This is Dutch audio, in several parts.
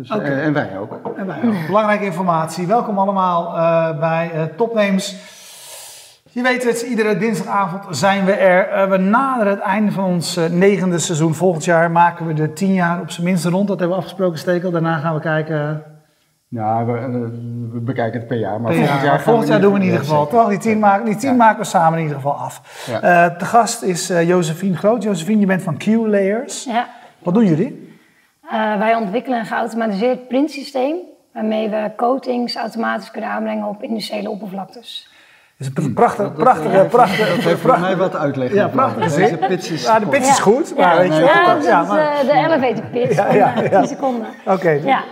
Dus, en, en wij ook. En wij ook. Belangrijke informatie. Welkom allemaal bij Topnames. Je weet het, iedere dinsdagavond zijn we er. we naderen het einde van ons negende seizoen. Volgend jaar maken we de tien jaar op zijn minst rond. Dat hebben we afgesproken, Stekel. Daarna gaan we kijken ja, we, we, bekijken het per jaar. Maar volgend jaar, volgend jaar doen we in ieder geval. Toch? Die tien, maken, die tien maken we samen in ieder geval af. Ja. Uh, de gast is uh, Josephine Groot. Josephine, je bent van Q-Layers. Ja. Wat doen jullie? Uh, wij ontwikkelen een geautomatiseerd printsysteem. Waarmee we coatings automatisch kunnen aanbrengen op industriële oppervlaktes. Het is een prachtig, prachtige, prachtige... Dat heeft voor mij wat uitleg. Ja, prachtig. Deze pitch is... Ja, de pitch is goed. Maar ja, weet je, ja, dat ja, is de elevator pitch ja, ja, ja. 10 seconden. Oké. Ja.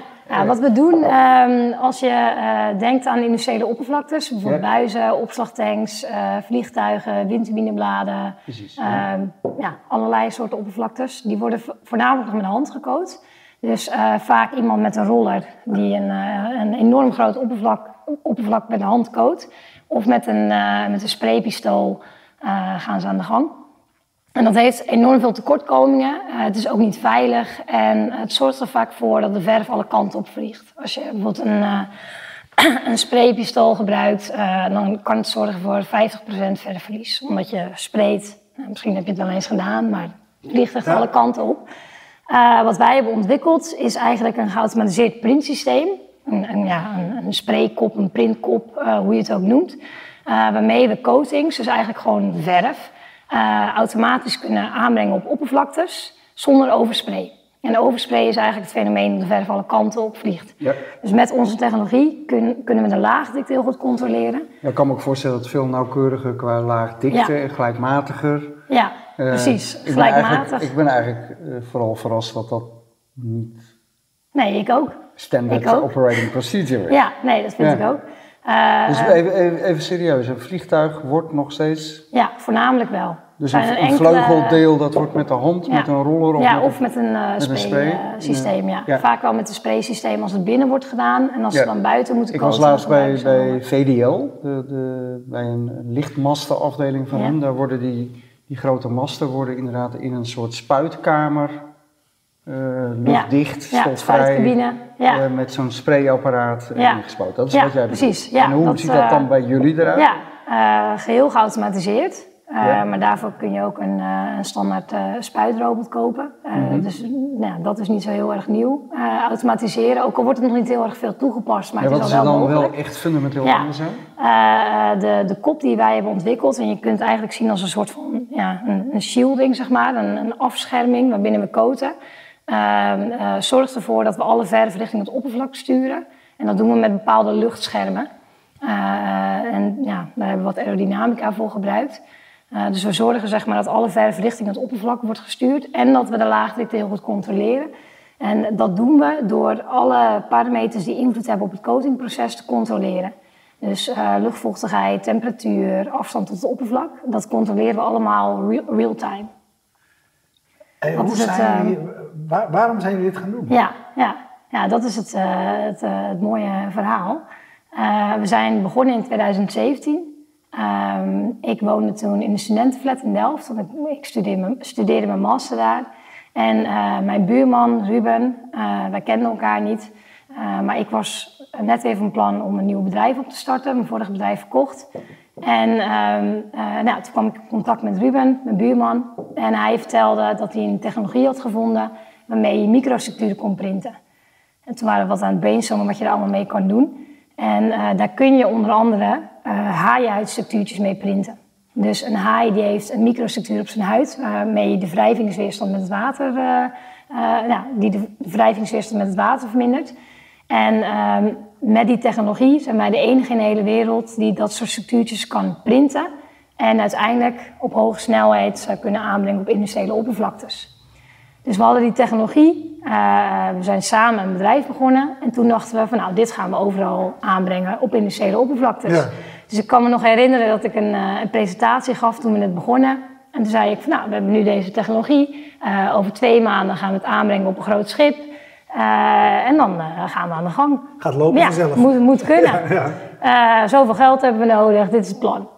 Wat we doen um, als je uh, denkt aan industriële oppervlaktes, bijvoorbeeld ja. buizen, opslagtanks, uh, vliegtuigen, windturbinebladen, Precies, ja. Ja. allerlei soorten oppervlaktes, die worden voornamelijk met de hand gecoat. Dus uh, vaak iemand met een roller die een, een enorm groot oppervlak, oppervlak met de hand coat. Of met een, met een spraypistool gaan ze aan de gang. En dat heeft enorm veel tekortkomingen. Uh, het is ook niet veilig en het zorgt er vaak voor dat de verf alle kanten op vliegt. Als je bijvoorbeeld een, uh, een spraypistool gebruikt, uh, dan kan het zorgen voor 50% verfverlies. Omdat je sprayt, nou, misschien heb je het wel eens gedaan, maar het vliegt echt alle kanten op. wat wij hebben ontwikkeld is eigenlijk een geautomatiseerd printsysteem. Een, een, ja, een, een spraykop, een printkop, hoe je het ook noemt. waarmee we coatings, dus eigenlijk gewoon verf uh, automatisch kunnen aanbrengen op oppervlaktes zonder overspray. En overspray is eigenlijk het fenomeen dat de verf alle kanten op vliegt. Ja. Dus met onze technologie kun, kunnen we de laagdikte heel goed controleren. Ja, ik kan me ook voorstellen dat het veel nauwkeuriger qua laagdikte en gelijkmatiger. Ja, uh, precies. Ik Gelijkmatig. Ben ik ben eigenlijk uh, vooral verrast dat dat niet. Nee, ik ook. Standard ik ook. operating procedure. Ja, nee, dat vind ik ook. Uh, dus even, even, even, serieus, een vliegtuig wordt nog steeds... Ja, voornamelijk wel. Dus een, een, vleugeldeel dat wordt met de hand, met een roller of, ja, met, of met een, uh, met spray, een systeem. Ja. ja. Vaak wel met een spray systeem als het binnen wordt gedaan en als ze dan buiten moeten komen. Ik was laatst bij, bij VDL, de, de, bij een lichtmastenafdeling van hen. Daar worden die, die grote masten worden inderdaad in een soort spuitkamer luchtdicht, ja, stofvrij, ja. Uh, met zo'n sprayapparaat ja. ingespoten. Dat is wat jij precies. Ja, en hoe ziet dat dan bij jullie eruit? Ja, geheel geautomatiseerd. Uh, maar daarvoor kun je ook een, uh, een standaard uh, spuitrobot kopen. Mm -hmm. Dus nou, dat is niet zo heel erg nieuw. automatiseren, ook al wordt het nog niet heel erg veel toegepast, maar ja, het is wel is dan wel echt fundamenteel ja. anders de, de kop die wij hebben ontwikkeld, en je kunt het eigenlijk zien als een soort van ja, een, een shielding, zeg maar, een, een afscherming waarbinnen we coaten. Ehm, zorgt ervoor dat we alle verf richting het oppervlak sturen. En dat doen we met bepaalde luchtschermen. en ja, daar hebben we wat aerodynamica voor gebruikt. Uh, dus we zorgen zeg maar, dat alle verf richting het oppervlak wordt gestuurd en dat we de laagdikte heel goed controleren. En dat doen we door alle parameters die invloed hebben op het coatingproces te controleren. Dus uh, luchtvochtigheid, temperatuur, afstand tot het oppervlak, dat controleren we allemaal real-time. Real hoe zijn uh, waar, waarom zijn jullie dit gaan doen? Ja, ja, ja dat is het, het, het mooie verhaal. we zijn begonnen in 2017 Um, ik woonde toen in de studentenflat in Delft, want ik, ik studeerde, studeerde, mijn master daar. En mijn buurman Ruben, wij kenden elkaar niet, maar ik was net even van plan om een nieuw bedrijf op te starten, mijn vorige bedrijf verkocht. En um, nou, toen kwam ik in contact met Ruben, mijn buurman, en hij vertelde dat hij een technologie had gevonden waarmee je microstructuren kon printen. En toen waren we wat aan het brainstormen wat je er allemaal mee kan doen. En daar kun je onder andere uh, haaienhuidstructuurtjes mee printen. Dus een haai die heeft een microstructuur op zijn huid, waarmee je de wrijvingsweerstand met het water, uh, uh, die de wrijvingsweerstand met het water vermindert. En ehm, met die technologie zijn wij de enige in de hele wereld die dat soort structuurtjes kan printen. En uiteindelijk op hoge snelheid kunnen aanbrengen op industriële oppervlaktes. Dus we hadden die technologie, we zijn samen een bedrijf begonnen. En toen dachten we van nou, dit gaan we overal aanbrengen op industriële oppervlaktes. Ja. Dus ik kan me nog herinneren dat ik een, uh, een, presentatie gaf toen we net begonnen. En toen zei ik van nou, we hebben nu deze technologie. Uh, over twee maanden gaan we het aanbrengen op een groot schip. En dan gaan we aan de gang. Gaat lopen ja, zelf. Moet, moet kunnen. Ja, ja. zoveel geld hebben we nodig, dit is het plan.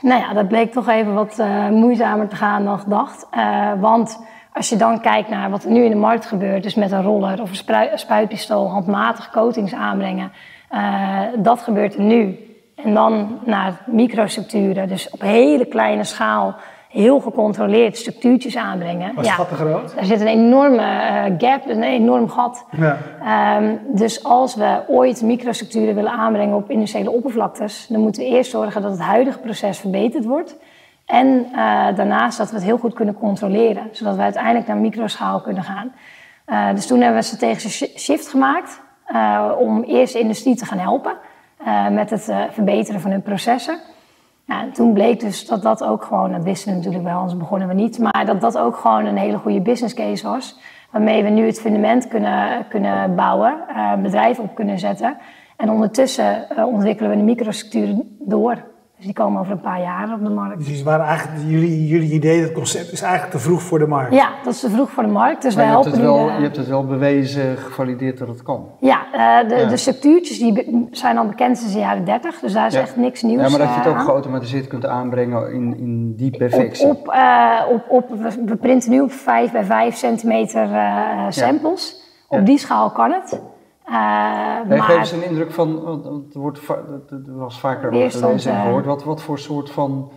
Nou ja, dat bleek toch even wat moeizamer te gaan dan gedacht. want als je dan kijkt naar wat er nu in de markt gebeurt, dus met een roller of een spuitpistool, handmatig coatings aanbrengen, uh, dat gebeurt er nu. En dan naar microstructuren, dus op hele kleine schaal heel gecontroleerd structuurtjes aanbrengen. Was ja, te groot? Daar zit een enorme uh, gap, een enorm gat. Ja. Um, dus als we ooit microstructuren willen aanbrengen op industriële oppervlaktes, dan moeten we eerst zorgen dat het huidige proces verbeterd wordt. En uh, daarnaast dat we het heel goed kunnen controleren, zodat we uiteindelijk naar microschaal kunnen gaan. Uh, dus toen hebben we een strategische shift gemaakt om eerst de industrie te gaan helpen met het verbeteren van hun processen. Toen bleek dus dat dat ook gewoon, dat wisten we natuurlijk wel, anders begonnen we niet, maar dat dat ook gewoon een hele goede business case was. Waarmee we nu het fundament kunnen, kunnen bouwen, bedrijven op kunnen zetten. En ondertussen ontwikkelen we de microstructuren door. Dus die komen over een paar jaar op de markt. Dus waren eigenlijk jullie, jullie idee, dat concept is eigenlijk te vroeg voor de markt? Ja, dat is te vroeg voor de markt. Dus maar wij je, hebt het wel, de- je hebt het wel bewezen, gevalideerd dat het kan. Ja, eh, de, Ja. de structuurtjes die zijn al bekend sinds de jaren 30, dus daar is Ja. echt niks nieuws Ja, maar dat je het eh, ook aan. geautomatiseerd kunt aanbrengen in, in die Op, perfectie. op, eh, op, op, we- printen nu op 5 bij 5 centimeter eh, samples. Op Ja. die schaal kan het. Nee, maar geef eens een indruk van, want er wordt was vaker gelezen en eh. gehoord. Wat, wat voor soort van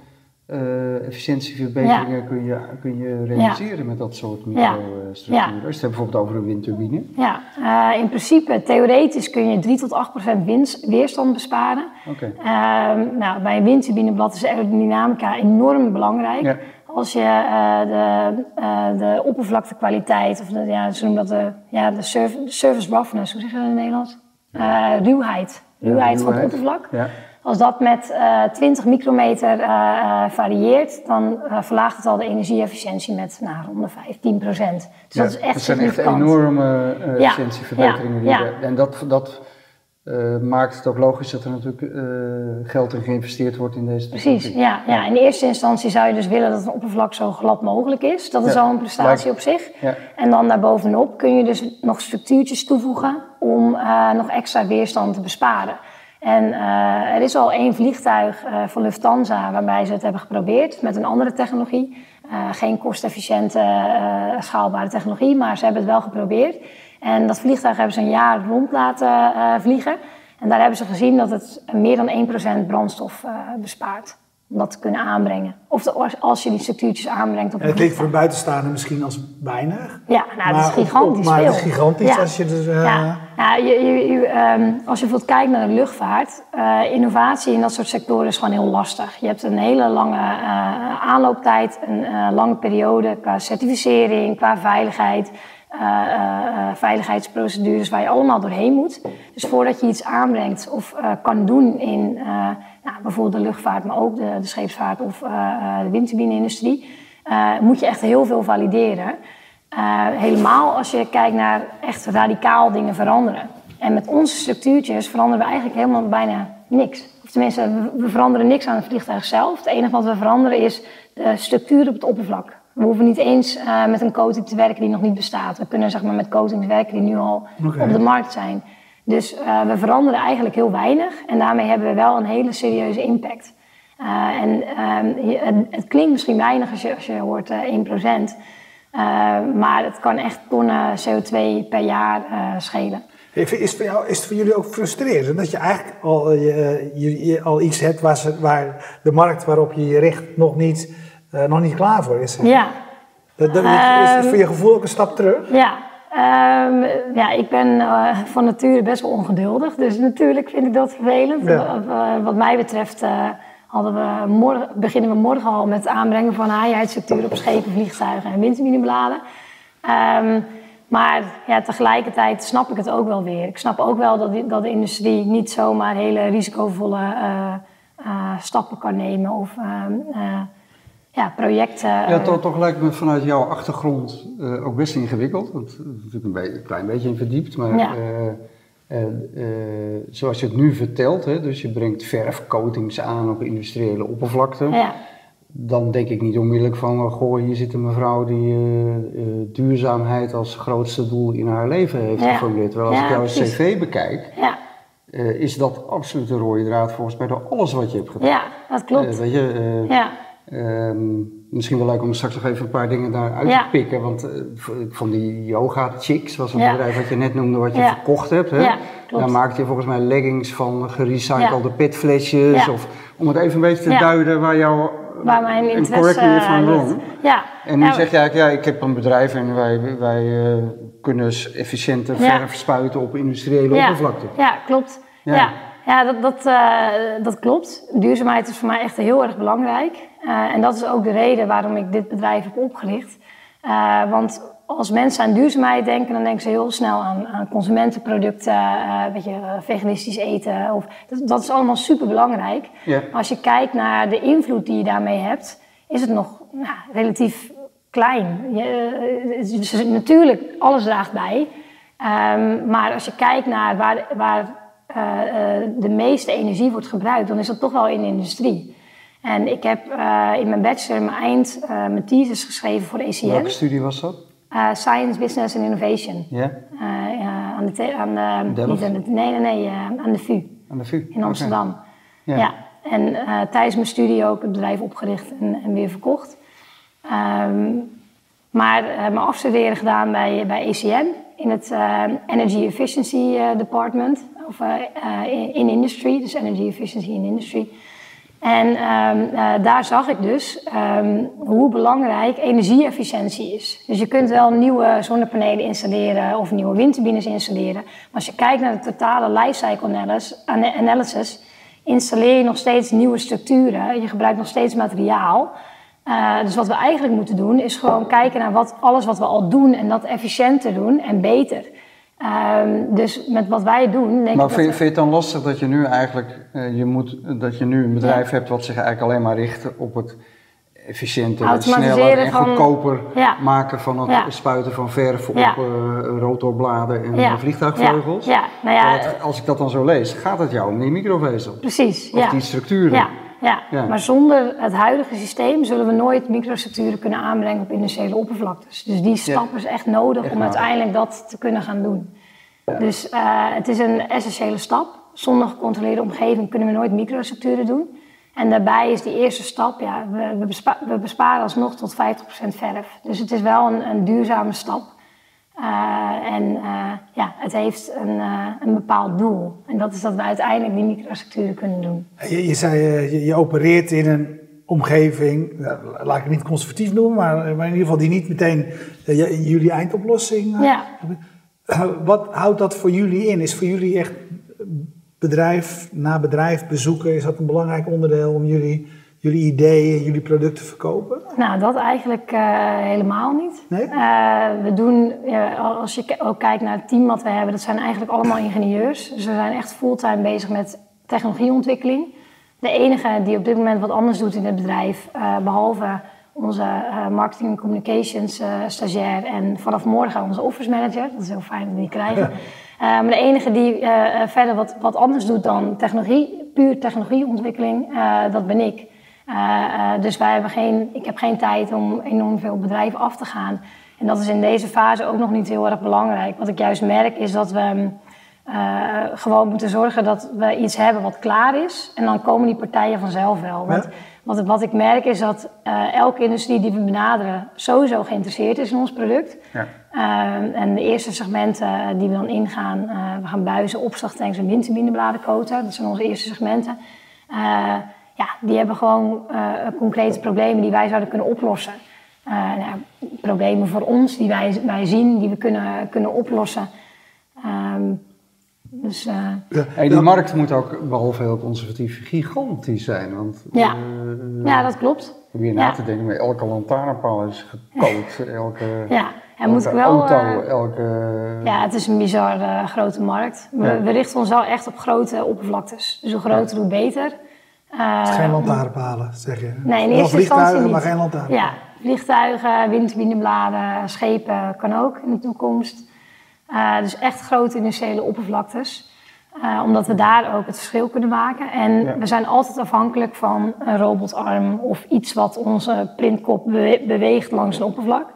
eh, efficiëntieverbeteringen kun, je, kun je realiseren met dat soort microstructuren? Ja. Als je het hebt bijvoorbeeld over een windturbine. ja, in principe, theoretisch kun je 3 tot 8 procent winst- weerstand besparen. Oké. Ehm, nou, bij een windturbineblad is aerodynamica enorm belangrijk. Als je eh, de, eh, de oppervlaktekwaliteit, of de, ja, ze noemen dat de, ja, de surf- surface roughness, hoe zeg je dat in het Nederlands? Eh, ruwheid. Ruwheid van het oppervlak. Ja. Als dat met eh 20 micrometer varieert, dan verlaagt het al de energieefficiëntie met nou, rond de 15 procent. Dus dat is echt dat zijn echt enorme efficiëntieverbeteringen. die er- En dat, dat eh, maakt het ook logisch dat er natuurlijk eh, geld in geïnvesteerd wordt in deze Precies, technologie. ja, ja. In eerste instantie zou je dus willen dat een oppervlak zo glad mogelijk is. Dat is Ja, al een prestatie lijkt- op zich. Ja. En dan daarbovenop kun je dus nog structuurtjes toevoegen om eh, nog extra weerstand te besparen. En er is al één vliegtuig van Lufthansa waarbij ze het hebben geprobeerd met een andere technologie. Geen kostefficiënte, schaalbare technologie, maar ze hebben het wel geprobeerd. En dat vliegtuig hebben ze een jaar rond laten eh, vliegen. En daar hebben ze gezien dat het meer dan 1% brandstof eh, bespaart. Om dat te kunnen aanbrengen. Of de- als- je die structuurtje aanbrengt op het klinkt voor vliegtuig. een buitenstaander misschien als weinig. Ja, nou, dat is gigantisch op- maar veel. het is gigantisch Ja. als je dus... eh, Ja, ja je, je, je, ehm, als je bijvoorbeeld kijkt naar de luchtvaart, innovatie in dat soort sectoren is gewoon heel lastig. Je hebt een hele lange aanlooptijd, een lange periode qua certificering, qua veiligheid, veiligheidsprocedures waar je allemaal doorheen moet. Dus voordat je iets aanbrengt of eh, kan doen in eh, nou, bijvoorbeeld de luchtvaart, maar ook de, de scheepsvaart of eh, eh, de windturbine-industrie, eh, moet je echt heel veel valideren. Eh, helemaal als je kijkt naar echt radicaal dingen veranderen. En met onze structuurtjes veranderen we eigenlijk helemaal bijna niks. Of tenminste, we veranderen niks aan het vliegtuig zelf. Het enige wat we veranderen is de structuur op het oppervlak. We hoeven niet eens eh, met een coating te werken die nog niet bestaat. We kunnen zeg maar, met coatings werken die nu al op de markt zijn. Dus eh, we veranderen eigenlijk heel weinig. En daarmee hebben we wel een hele serieuze impact. Eh, en ehm, het, het klinkt misschien weinig als je, als je hoort eh 1%. Eh, maar het kan echt tonnen CO2 per jaar schelen. Is het, voor jou, is het voor jullie ook frustrerend dat je eigenlijk al, je, je, je al iets hebt waar, ze, waar de markt waarop je je richt nog niet, nog niet klaar voor is? Ja, Dat, dat, is het voor je gevoel ook een stap terug? ja. Ehm, ja, ik ben eh, van nature best wel ongeduldig. Dus natuurlijk vind ik dat vervelend. Ja. Eh, wat mij betreft eh, hadden we morgen, beginnen we morgen al met het aanbrengen van HI-structuren op schepen, vliegtuigen en windturbinebladen. Ehm, maar ja, tegelijkertijd snap ik het ook wel weer. Ik snap ook wel dat, die- dat de industrie niet zomaar hele risicovolle eh, eh, stappen kan nemen of ehm, eh, ja, projecten. Ja, eh, toch, toch lijkt me vanuit jouw achtergrond eh, ook best ingewikkeld. Want is natuurlijk een, beetje- een klein beetje in verdiept. Maar Ja. eh, eh, eh, zoals je het nu vertelt, hè, dus je brengt verfcoatings aan op industriële oppervlakte. ja. Dan denk ik niet onmiddellijk van, oh, goh, hier zit een mevrouw die eh, eh, duurzaamheid als grootste doel in haar leven heeft Ja. geformuleerd. Terwijl als ik jouw cv bekijk, ja. eh, is dat absoluut een rode draad volgens mij door alles wat je hebt gedaan. Ja, dat klopt. Eh, weet je, eh, ja, Ehm, misschien wel leuk om straks nog even een paar dingen daar uit te pikken. Want uh, van die Yoga Chicks was een bedrijf wat je net noemde, wat je verkocht hebt. Hè? Ja, Daar maakte je volgens mij leggings van gerecyclede petflesjes. Of, om het even een beetje te duiden waar jouw waar mijn interesse ligt. Ja. En nu zeg je eigenlijk, ja, ik heb een bedrijf en wij, wij uh, kunnen efficiënter verf spuiten op industriële oppervlakte. Ja, klopt. Ja. Ja, dat, dat, uh, dat klopt. Duurzaamheid is voor mij echt heel erg belangrijk. Uh, en dat is ook de reden waarom ik dit bedrijf heb opgericht. Uh, want als mensen aan duurzaamheid denken, dan denken ze heel snel aan, aan consumentenproducten, een beetje veganistisch eten. Of, dat, dat is allemaal super belangrijk. Maar als je kijkt naar de invloed die je daarmee hebt, is het nog nou, relatief klein. Je, dus natuurlijk, alles draagt bij. Um, maar als je kijkt naar waar, waar uh, de meeste energie wordt gebruikt, dan is dat toch wel in de industrie. En ik heb uh, in mijn bachelor, mijn eind, mijn thesis geschreven voor de ECN. Welke studie was dat? Science, Business and Innovation. Ja? aan de, aan de, niet aan de, nee, nee, nee, aan de VU. Aan de VU? In Amsterdam. Ja. ja. En tijdens mijn studie ook het bedrijf opgericht en, en weer verkocht. Um, maar mijn afstuderen gedaan bij, bij ECN in het Energy Efficiency Department of in industry, dus energy efficiency in industry. En um, uh, daar zag ik dus um, hoe belangrijk energie-efficiëntie is. Dus je kunt wel nieuwe zonnepanelen installeren of nieuwe windturbines installeren. Maar als je kijkt naar de totale lifecycle analysis, installeer je nog steeds nieuwe structuren. Je gebruikt nog steeds materiaal. Uh, dus wat we eigenlijk moeten doen, is gewoon kijken naar wat, alles wat we al doen en dat efficiënter doen en beter. Um, dus met wat wij doen. Denk maar vind, vind, je het dan lastig dat je nu eigenlijk uh, je moet, dat je nu een bedrijf hebt wat zich eigenlijk alleen maar richt op het efficiënter, sneller en van, goedkoper ja. maken van het ja. spuiten van verf op uh, rotorbladen en vliegtuigvleugels? Ja. Nou ja, als ik dat dan zo lees, gaat het jou om die microvezel? Precies. Of die structuren? Ja, maar zonder het huidige systeem zullen we nooit microstructuren kunnen aanbrengen op industriële oppervlaktes. Dus die stap is echt nodig om uiteindelijk dat te kunnen gaan doen. Dus uh, het is een essentiële stap. Zonder gecontroleerde omgeving kunnen we nooit microstructuren doen. En daarbij is die eerste stap, ja, we, we, bespa we besparen alsnog tot 50% verf. Dus het is wel een, een duurzame stap. Uh, en uh, ja, het heeft een, uh, een bepaald doel. En dat is dat we uiteindelijk die microstructuren kunnen doen. Je, je zei, je, je, opereert in een omgeving, laat ik het niet conservatief noemen, maar, maar in ieder geval die niet meteen jullie eindoplossing. Ja. wat houdt dat voor jullie in? Is voor jullie echt bedrijf na bedrijf bezoeken, is dat een belangrijk onderdeel om jullie jullie ideeën, jullie producten verkopen? Nou, dat eigenlijk uh, helemaal niet. Nee? Uh, we doen, uh, als je ook kijkt naar het team wat we hebben, dat zijn eigenlijk allemaal ingenieurs. Dus we zijn echt fulltime bezig met technologieontwikkeling. De enige die op dit moment wat anders doet in het bedrijf, behalve onze marketing en communications stagiair en vanaf morgen onze office manager. Dat is heel fijn dat we die krijgen. maar de enige die verder wat, wat anders doet dan technologie, puur technologieontwikkeling, dat ben ik. Uh, dus wij hebben geen, ik heb geen tijd om enorm veel bedrijven af te gaan. En dat is in deze fase ook nog niet heel erg belangrijk. Wat ik juist merk is dat we uh, gewoon moeten zorgen dat we iets hebben wat klaar is. En dan komen die partijen vanzelf wel. Want wat, wat, ik merk is dat uh, elke industrie die we benaderen sowieso geïnteresseerd is in ons product. Ja. en de eerste segmenten die we dan ingaan, we gaan buizen, opslagtanks en windturbinebladen koten. Dat zijn onze eerste segmenten ja, die hebben gewoon uh, concrete problemen die wij zouden kunnen oplossen. Uh, nou, problemen voor ons die wij, wij zien, die we kunnen, kunnen oplossen. Um, dus, uh, ja, en die markt moet ook, behalve heel conservatief, gigantisch zijn. Want, ja. ja, dat klopt. Probeer na te denken, maar elke lantaarnpaal is gekookt. elke, ja, en moet wel, auto, elke... Ja, het is een bizar grote markt. We, we, richten ons wel echt op grote oppervlaktes. Dus hoe groter, hoe beter. Uh, geen lantaarnpalen, zeg je? Nee, in eerste instantie niet. maar geen lantaarnpalen. Ja, vliegtuigen, windturbinebladen, schepen kan ook in de toekomst. Uh, dus echt grote industriële oppervlaktes. Uh, omdat we daar ook het verschil kunnen maken. En we zijn altijd afhankelijk van een robotarm of iets wat onze printkop beweegt langs een oppervlak.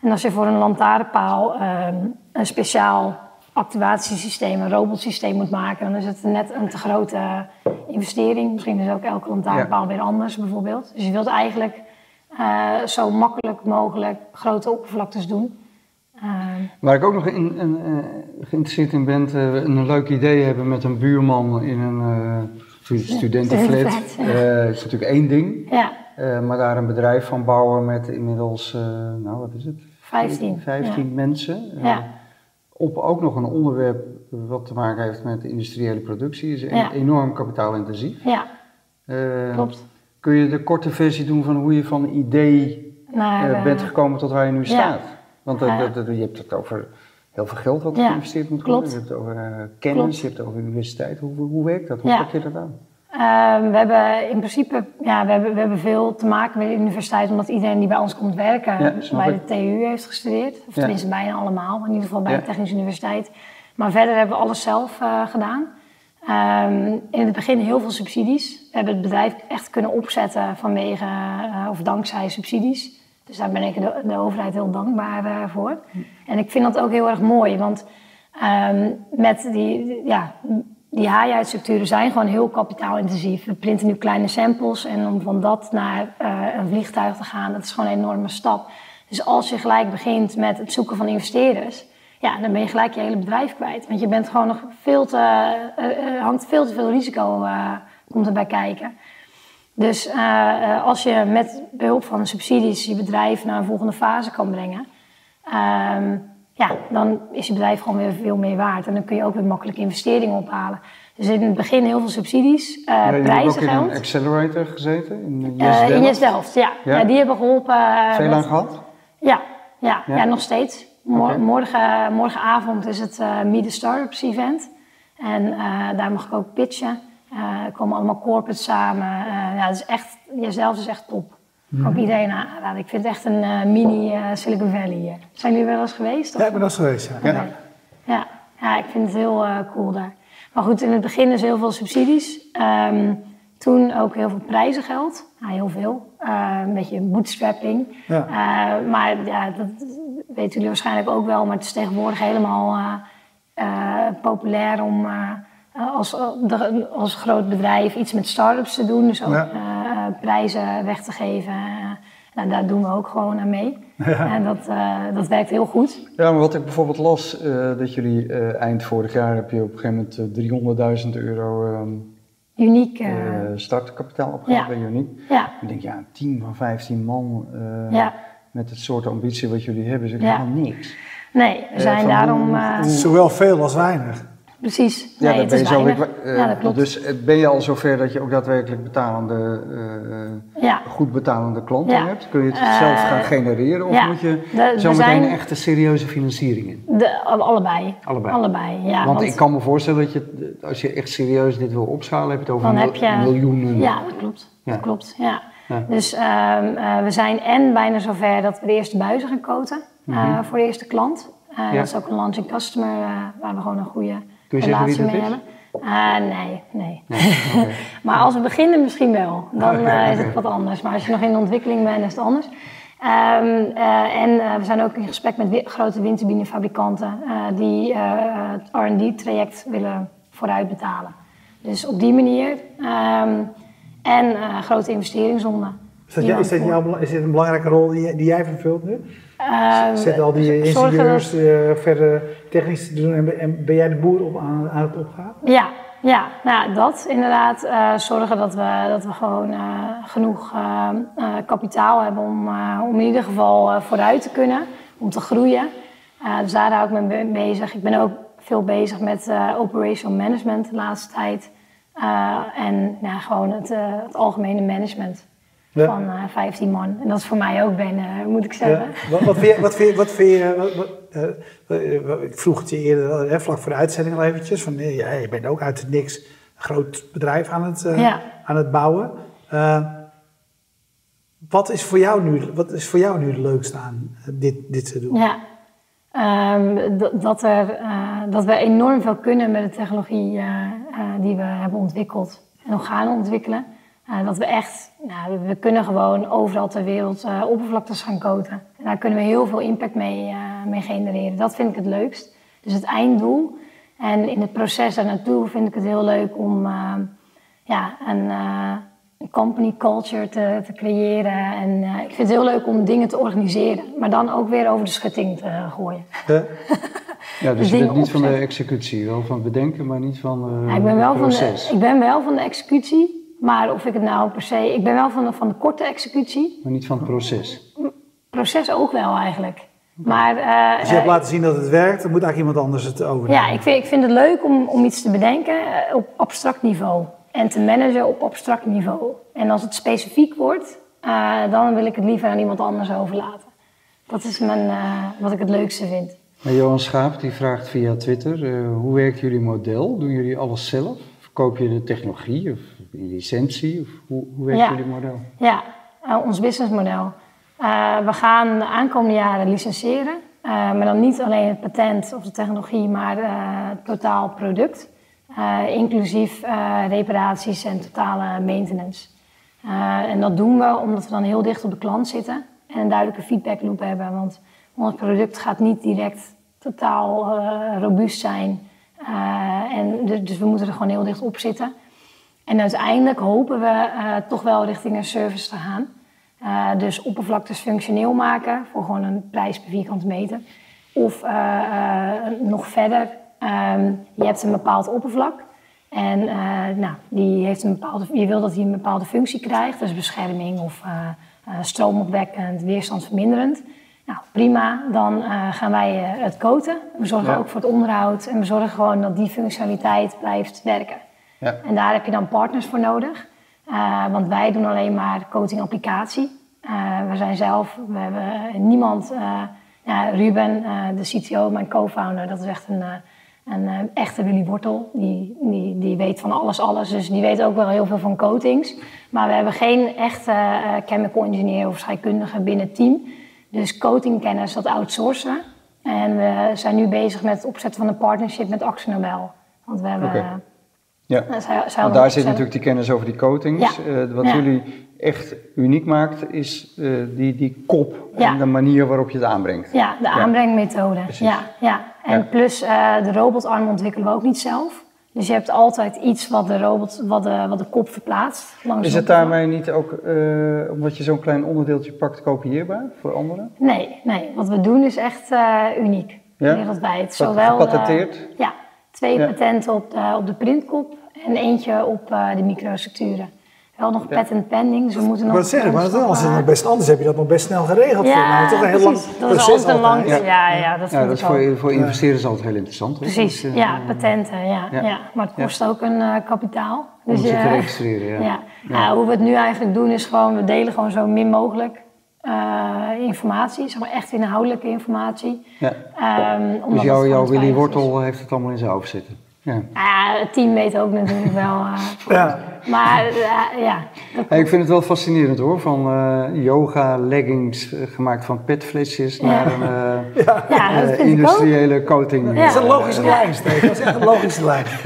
En als je voor een lantaarnpaal ehm, een speciaal actuatiesysteem, een robotsysteem moet maken, dan is het net een te grote investering. Misschien is ook elke lantaarnpaal weer anders bijvoorbeeld. Dus je wilt eigenlijk uh, zo makkelijk mogelijk grote oppervlaktes doen. Uh, Waar ik ook nog in, in, uh, geïnteresseerd in ben, een leuk idee hebben met een buurman in een studentenflat. Ja, is natuurlijk één ding. Ja. maar daar een bedrijf van bouwen met inmiddels, nou wat is het? 15. 15 ja. mensen. Ja. Op ook nog een onderwerp wat te maken heeft met industriële productie. Is Ja. enorm kapitaalintensief. Ja, Eh, klopt. Kun je de korte versie doen van hoe je van idee eh, eh, bent gekomen tot waar je nu ja. staat? Want je hebt het over heel veel geld wat geïnvesteerd moet klopt. worden. Je hebt het over kennis, Klopt. je hebt het over universiteit. Hoe, hoe werkt dat? Hoe pak je dat aan? Ehm, we hebben in principe ja, we hebben, we hebben veel te maken met de universiteit, omdat iedereen die bij ons komt werken Ja, bij de TU heeft gestudeerd. Of Ja. tenminste bijna allemaal, in ieder geval bij Ja. de Technische Universiteit. Maar verder hebben we alles zelf eh, gedaan. Ehm, in het begin heel veel subsidies. We hebben het bedrijf echt kunnen opzetten vanwege eh, of dankzij subsidies. Dus daar ben ik de, de overheid heel dankbaar eh, voor. En ik vind dat ook heel erg mooi, want ehm, met die, ja, die haai-uitstructuren zijn gewoon heel kapitaalintensief. We printen nu kleine samples en om van dat naar eh, een vliegtuig te gaan, dat is gewoon een enorme stap. Dus als je gelijk begint met het zoeken van investeerders, ja, dan ben je gelijk je hele bedrijf kwijt. Want je bent gewoon nog veel te, eh, eh, hangt veel te veel risico komt erbij kijken. Dus als je met behulp van subsidies je bedrijf naar een volgende fase kan brengen, ehm, ja, dan is je bedrijf gewoon weer veel meer waard. En dan kun je ook weer makkelijk investeringen ophalen. Dus in het begin heel veel subsidies, eh Ja, je ook in een accelerator gezeten, in Eh, Yes in Delft. Yes Delft, ja. Ja. ja. Die hebben geholpen. eh, Veel aan gehad? ja, ja, Ja? nog steeds. Morgen, morgenavond is het eh Meet the Startups event. En eh, daar mag ik ook pitchen. Eh, er komen allemaal corporates samen. Eh, ja, het is echt, jezelf is echt top. Kan Mhm. ik iedereen aanraden. Ik vind het echt een eh, mini eh, Silicon Valley hier. Zijn jullie wel eens geweest? of- Ja, ik ben dat geweest, ja. Ja. Ja, ja, ik vind het heel eh, cool daar. Maar goed, in het begin is heel veel subsidies. Ehm, toen ook heel veel prijzengeld. Nou, heel veel. Eh, een beetje bootstrapping. Ja. Eh, maar ja, dat weten jullie waarschijnlijk ook wel. Maar het is tegenwoordig helemaal eh, eh, populair om eh, als, de- als groot bedrijf iets met start-ups te doen. Dus ook Ja. Prijzen weg te geven. Eh, nou, daar doen we ook gewoon aan mee. En dat, eh, dat werkt heel goed. Ja, maar wat ik bijvoorbeeld las, eh, dat jullie eh, eind vorig jaar heb je op een gegeven moment eh, 300.000 euro ehm, Uniek. startkapitaal opgehaald ja. bij Uniek. ja, Ik denk, ja, een team van 15 man eh, ja. met het soort ambitie wat jullie hebben, is helemaal niks. Nee, we zijn daarom... hoe- eh, hoe- Zowel veel als weinig. Precies. Ja, nee, het ben je zo weer- eh, ja, dat klopt. Dus eh, ben je al zover dat je ook daadwerkelijk betalende, eh, ja. goed betalende klanten Ja. hebt? Kun je het zelf gaan genereren of ja. moet je De- zo meteen zijn- echte serieuze financiering in? De, allebei. Allebei. Allebei, ja. want, ik kan me voorstellen dat je, als je echt serieus dit wil opschalen, heb je het over mil- heb je- miljoenen. Ja, dat klopt. Dat klopt, ja. Dus ehm, eh, we zijn en bijna zover dat we de eerste buizen gaan koten eh, voor de eerste klant. Eh. Ja. Dat is ook een launching customer eh, waar we gewoon een goede relatie mee hebben. Eh, nee, nee. Oké. maar als we beginnen misschien wel. Dan eh, is het wat anders. Maar als je nog in de ontwikkeling bent, is het anders. Ehm, eh, en we zijn ook in gesprek met wi- grote windturbinefabrikanten die het R&D-traject willen vooruit betalen. Dus op die manier. ehm, en grote investeringsronden. Is dat, Die jou- is, dat we jouw, bela- is dit een belangrijke rol die, die jij vervult nu? Eh, Zitten al die ingenieurs eh, verder technisch te doen en, ben- en ben jij de boer op, aan, aan het opgaan? Ja, ja nou, dat inderdaad. eh, zorgen dat we, dat we gewoon genoeg kapitaal hebben om, om in ieder geval vooruit te kunnen, om te groeien. Dus daar hou ik me be- bezig. Ik ben ook veel bezig met operational management de laatste tijd. En ja, gewoon het, het algemene management Ja. van eh 15 man. En dat is voor mij ook bijna, moet ik zeggen. Ja. Wat, wat vind je, wat vind je, wat vind je wat, wat, eh, eh, ik vroeg het je eerder, hè, vlak voor de uitzending al eventjes, van eh, ja, je bent ook uit het niks een groot bedrijf aan het, eh, Ja. aan het bouwen. Eh, wat, is voor jou nu, wat is voor jou nu het leukste aan eh, dit, dit te doen? Ja, Ehm, dat- er, eh, dat we enorm veel kunnen met de technologie eh, eh, die we hebben ontwikkeld en nog gaan ontwikkelen. Eh, dat we echt, nou, we kunnen gewoon overal ter wereld eh, oppervlaktes gaan coaten. En daar kunnen we heel veel impact mee, eh, mee genereren. Dat vind ik het leukst. Dus het einddoel. En in het proces daar naartoe vind ik het heel leuk om uh, ja, een, uh, een, company culture te, te creëren. En uh, ik vind het heel leuk om dingen te organiseren, maar dan ook weer over de schutting te gooien. Ja, dus je bent niet van de executie, wel van bedenken, maar niet van ja, ik ben wel proces. Van de, ik ben wel van de executie, maar of ik het nou per se... Ik ben wel van de, van de korte executie. Maar niet van het proces? Proces ook wel eigenlijk. Maar, uh, dus je hebt laten zien dat het werkt, dan moet eigenlijk iemand anders het overnemen. Ja, ik vind, ik vind het leuk om, om iets te bedenken op abstract niveau. En te managen op abstract niveau. En als het specifiek wordt, uh, dan wil ik het liever aan iemand anders overlaten. Dat is mijn, uh, wat ik het leukste vind. Maar Johan Schaap die vraagt via Twitter, hoe werkt jullie model? Doen jullie alles zelf? Verkoop je de technologie of licentie? Of hoe, hoe werkt ja. jullie model? Ja, ons businessmodel. Uh, we gaan de aankomende jaren licentiëren, uh, maar dan niet alleen het patent of de technologie, maar het totaal product, inclusief reparaties en totale maintenance. en dat doen we omdat we dan heel dicht op de klant zitten en een duidelijke feedback loop hebben, want ons product gaat niet direct totaal robuust zijn. en dus, dus, we moeten er gewoon heel dicht op zitten. En uiteindelijk hopen we toch wel richting een service te gaan. Uh, dus oppervlaktes functioneel maken voor gewoon een prijs per vierkante meter. Of uh, nog verder, um, je hebt een bepaald oppervlak. En nou, die heeft een bepaalde, je wil dat hij een bepaalde functie krijgt, dus bescherming of stroomopwekkend, weerstandsverminderend. Nou, prima, dan gaan wij het coaten. We zorgen Ja. ook voor het onderhoud en we zorgen gewoon dat die functionaliteit blijft werken. Ja. En daar heb je dan partners voor nodig. Uh, want wij doen alleen maar coating applicatie. Uh, we zijn zelf, we hebben niemand. Uh, ja, Ruben, de CTO, mijn co-founder, dat is echt een, een echte Willy Wortel. Die, die, die weet van alles, alles. Dus die weet ook wel heel veel van coatings. Maar we hebben geen echte chemical engineer of scheikundige binnen het team. Dus coatingkennis, dat outsourcen. En we zijn nu bezig met het opzetten van een partnership met Axonobel. Want we hebben. Ja, zij- zij want daar zit natuurlijk die kennis over die coatings. Ja. Eh, wat Ja. jullie echt uniek maakt, is eh, die, die kop Ja. en de manier waarop je het aanbrengt. Ja, de aanbrengmethode. Ja, ja. En plus eh, de robotarm ontwikkelen we ook niet zelf. Dus je hebt altijd iets wat de, robot, wat de, wat de kop verplaatst. Langs Is het daarmee niet ook, omdat je zo'n klein onderdeeltje pakt, kopieerbaar voor anderen? Nee, nee. Wat we doen is echt uniek. Ja? Wereldwijd. Zowel, gepatenteerd? ja, twee Ja. patenten op de, op de printkop en eentje op eh, de microstructuren. Wel nog patent pending, dus we moeten Ik nog... wou zeggen, maar als het nog best anders heb je dat nog best snel geregeld. voor mij. Ja, toch een heel lang precies. Dat is proces altijd een lang... altijd. Ja, ja, dat Ja, dat is voor, voor investeerders altijd heel interessant. hoor. Precies, Dus, eh, ja, patenten, ja, ja. ja. Maar het kost ook een eh, kapitaal. Om Dus te je- registreren, ja. ja. Ja, hoe we het nu eigenlijk doen is gewoon, we delen gewoon zo min mogelijk eh, informatie, zeg maar echt inhoudelijke informatie. Ja. Ehm, omdat Dus jouw, jouw Willy is. Wortel heeft het allemaal in zijn hoofd zitten. Ja. Nou Ja, het team weet ook natuurlijk wel. eh, Ja. Maar eh, ja, ik vind het wel fascinerend hoor, van eh, yoga leggings eh, gemaakt van petflesjes naar een eh, ja, industriële coating. Ja. Dat is een logische lijn, Steven. Dat is echt een logische lijn.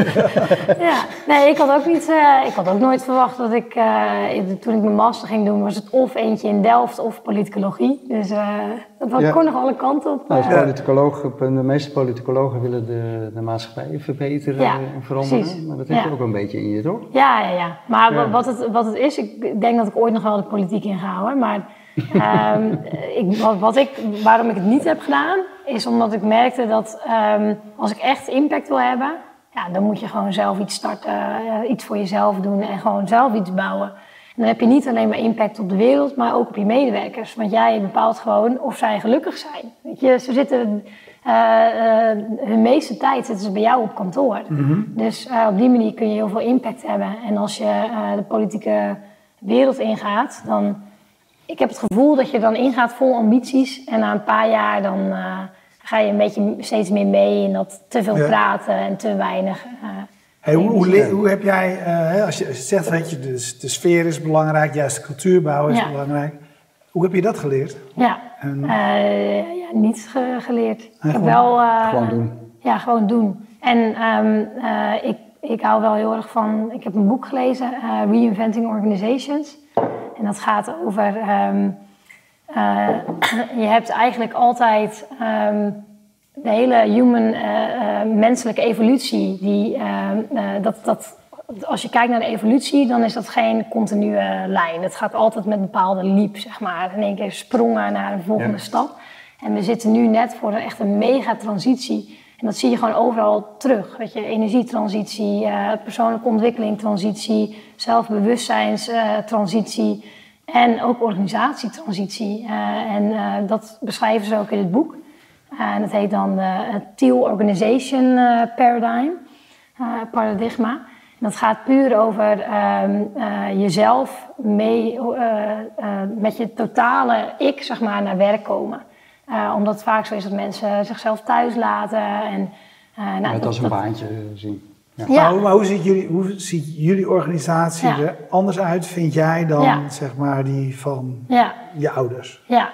Ja, nee, ik had ook niet, eh, ik had ook nooit verwacht dat ik, eh, toen ik mijn master ging doen, was het of eentje in Delft of politicologie. Dus eh, dat Ja. kon nog alle kanten op. Nou, politicoloog, de meeste politicologen willen de, de maatschappij verbeteren Ja, en veranderen. precies. Maar dat heb je Ja. ook een beetje in je, toch? Ja, ja, ja. Maar Ja. Wat, het, wat het is, ik denk dat ik ooit nog wel de politiek in ga hoor. Maar ehm, ik, wat, wat ik, waarom ik het niet heb gedaan, is omdat ik merkte dat ehm, als ik echt impact wil hebben, ja, dan moet je gewoon zelf iets starten, eh, iets voor jezelf doen en gewoon zelf iets bouwen. Dan heb je niet alleen maar impact op de wereld, maar ook op je medewerkers. Want jij bepaalt gewoon of zij gelukkig zijn. Weet je, ze zitten, eh, hun meeste tijd zitten ze bij jou op kantoor. Dus eh, op die manier kun je heel veel impact hebben. En als je de politieke wereld ingaat, dan... Ik heb het gevoel dat je dan ingaat vol ambities. En na een paar jaar dan ga je een beetje steeds meer mee in dat te veel Ja. praten en te weinig... Hey, hoe, hoe, heb jij, eh, hè, als je als je zegt, weet je, de, de sfeer is belangrijk, juist de cultuurbouw is Ja. belangrijk. Hoe heb je dat geleerd? Ja, En- Eh, ja niet ge- geleerd. ik heb gewoon- wel... eh, Gewoon doen. Ja, gewoon doen. En ehm, eh, ik, ik hou wel heel erg van... Ik heb een boek gelezen, eh, Reinventing Organizations. En dat gaat over... ehm, eh, je hebt eigenlijk altijd... ehm, de hele human, menselijke evolutie, die, dat, dat, als je kijkt naar de evolutie, dan is dat geen continue lijn. Het gaat altijd met een bepaalde leap, zeg maar. In één keer sprongen naar een volgende stap. En we zitten nu net voor een, echt een mega transitie. En dat zie je gewoon overal terug. Weet je, energietransitie, persoonlijke ontwikkeling, transitie, zelfbewustzijnstransitie en ook organisatietransitie. En dat beschrijven ze ook in het boek. En dat heet dan het Teal Organization Paradigm, paradigma. En dat gaat puur over ehm, jezelf mee, met je totale ik, zeg maar, naar werk komen. Uh, omdat het vaak zo is dat mensen zichzelf thuis laten. En, uh, nou, Net als een baantje zien. Ja. ja. Maar, maar, hoe, ziet jullie, hoe ziet jullie organisatie er anders uit, vind jij, dan zeg maar die van je ouders? Ja.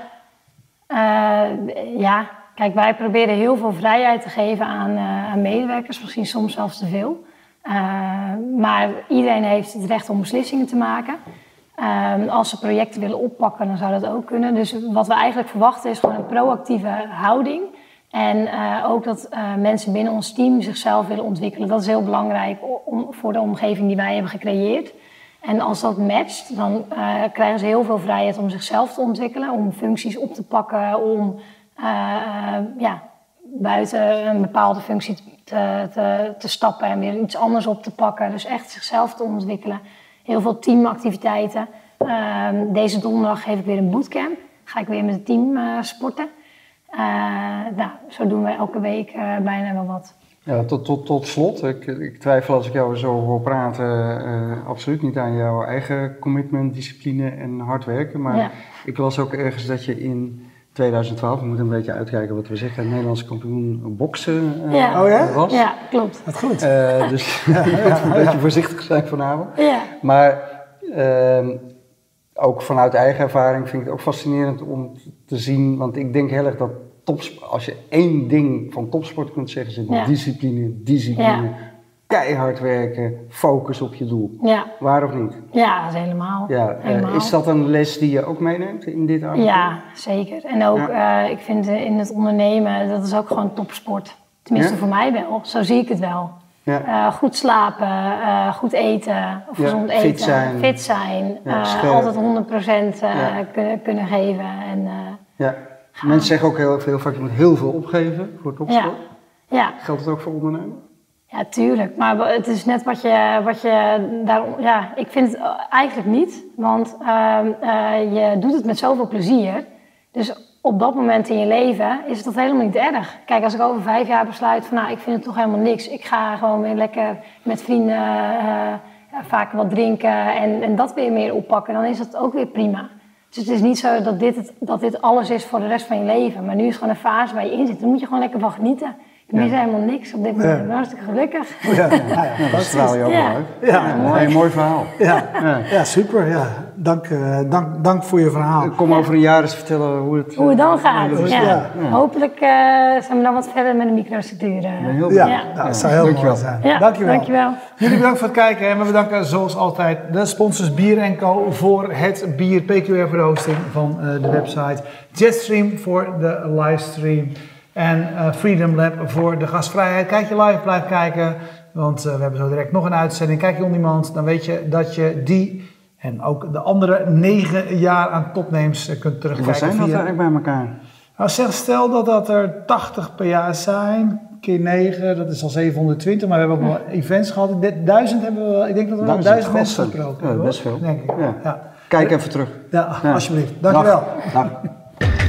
Uh, ja, kijk, wij proberen heel veel vrijheid te geven aan, aan medewerkers, misschien soms zelfs te veel. maar iedereen heeft het recht om beslissingen te maken. Um, als ze projecten willen oppakken, dan zou dat ook kunnen. Dus wat we eigenlijk verwachten is gewoon een proactieve houding. En uh, ook dat mensen binnen ons team zichzelf willen ontwikkelen. Dat is heel belangrijk voor de omgeving die wij hebben gecreëerd. En als dat matcht, dan krijgen ze heel veel vrijheid om zichzelf te ontwikkelen, om functies op te pakken, om ja, buiten een bepaalde functie te, te, te stappen en weer iets anders op te pakken. Dus echt zichzelf te ontwikkelen heel veel teamactiviteiten. Ehm, deze donderdag geef ik weer een bootcamp. Ga ik weer met het team uh, sporten. Nou, zo doen we elke week bijna wel wat. Ja, tot, tot, tot slot, ik, ik twijfel als ik jou zo hoor praten, absoluut niet aan jouw eigen commitment, discipline en hard werken. Maar ik las ook ergens dat je in 2012, we moeten een beetje uitkijken wat we zeggen, het Nederlands kampioen boksen uh, ja. Oh, ja? was. Ja, klopt. Dat goed. Uh, dus ja, een beetje voorzichtig zijn vanavond. Ja. Maar uh, ook vanuit eigen ervaring vind ik het ook fascinerend om te zien, want ik denk heel erg dat topsport, als je één ding van topsport kunt zeggen, is het discipline, discipline, keihard werken, focus op je doel. Ja. Waar of niet? Ja, dat is helemaal. Ja. Eh, helemaal. is dat een les die je ook meeneemt in dit avontuur? Ja, zeker. En ook, ja. uh, ik vind in het ondernemen, dat is ook gewoon topsport. Tenminste voor mij wel. Zo zie ik het wel. Ja. Uh, goed slapen, uh, goed eten, of gezond eten, fit zijn, fit zijn altijd 100% kunnen, kunnen geven. En, ja. Mensen zeggen ook heel, heel vaak, je moet heel veel opgeven voor topsport. Ja. Geldt het ook voor ondernemen? Ja, tuurlijk. Maar het is net wat je, wat je daar. Ja, ik vind het eigenlijk niet. Want uh, uh, je doet het met zoveel plezier. Dus op dat moment in je leven is dat helemaal niet erg. Kijk, als ik over vijf jaar besluit van nou, ik vind het toch helemaal niks. Ik ga gewoon weer lekker met vrienden uh, vaak wat drinken en, en dat weer meer oppakken. Dan is dat ook weer prima. Dus het is niet zo dat dit, het, dat dit alles is voor de rest van je leven. Maar nu is het gewoon een fase waar je in zit. Daar moet je gewoon lekker van genieten. Ik mis helemaal niks op dit moment. Ik ben hartstikke gelukkig. Ja, ja, dat straal je ook wel uit. Ja, mooi. Een mooi verhaal. Ja, ja. super. Ja. Dank, uh, dank, dank voor je verhaal. Kom over een jaar eens vertellen hoe het, hoe het dan gaat. Ja. Hopelijk uh, zijn we dan wat verder met de microstructuren. Heel ja, ja. dat zou heel dankjewel. mooi zijn. Ja, dankjewel. dankjewel. Jullie bedankt voor het kijken en we bedanken zoals altijd de sponsors Bier Co voor het bier, PQR voor de hosting van uh, de website, Jetstream voor de livestream. En uh, Freedom Lab voor de gastvrijheid. Kijk je live, blijf kijken. Want uh, we hebben zo direct nog een uitzending. Kijk je on demand, dan weet je dat je die en ook de andere negen jaar aan topnames uh, kunt terugkijken. Wat zijn dat eigenlijk bij elkaar? Nou, zeg, stel dat dat er 80 per jaar zijn. Keer 9, dat is al 720. Maar we hebben ook wel events gehad. Duizend hebben we, ik denk dat we duizend, duizend mensen gesproken hebben. Ja, best veel. Denk ik. Ja. ja. Kijk even terug. Ja, alsjeblieft. Dankjewel. Dag. Dag.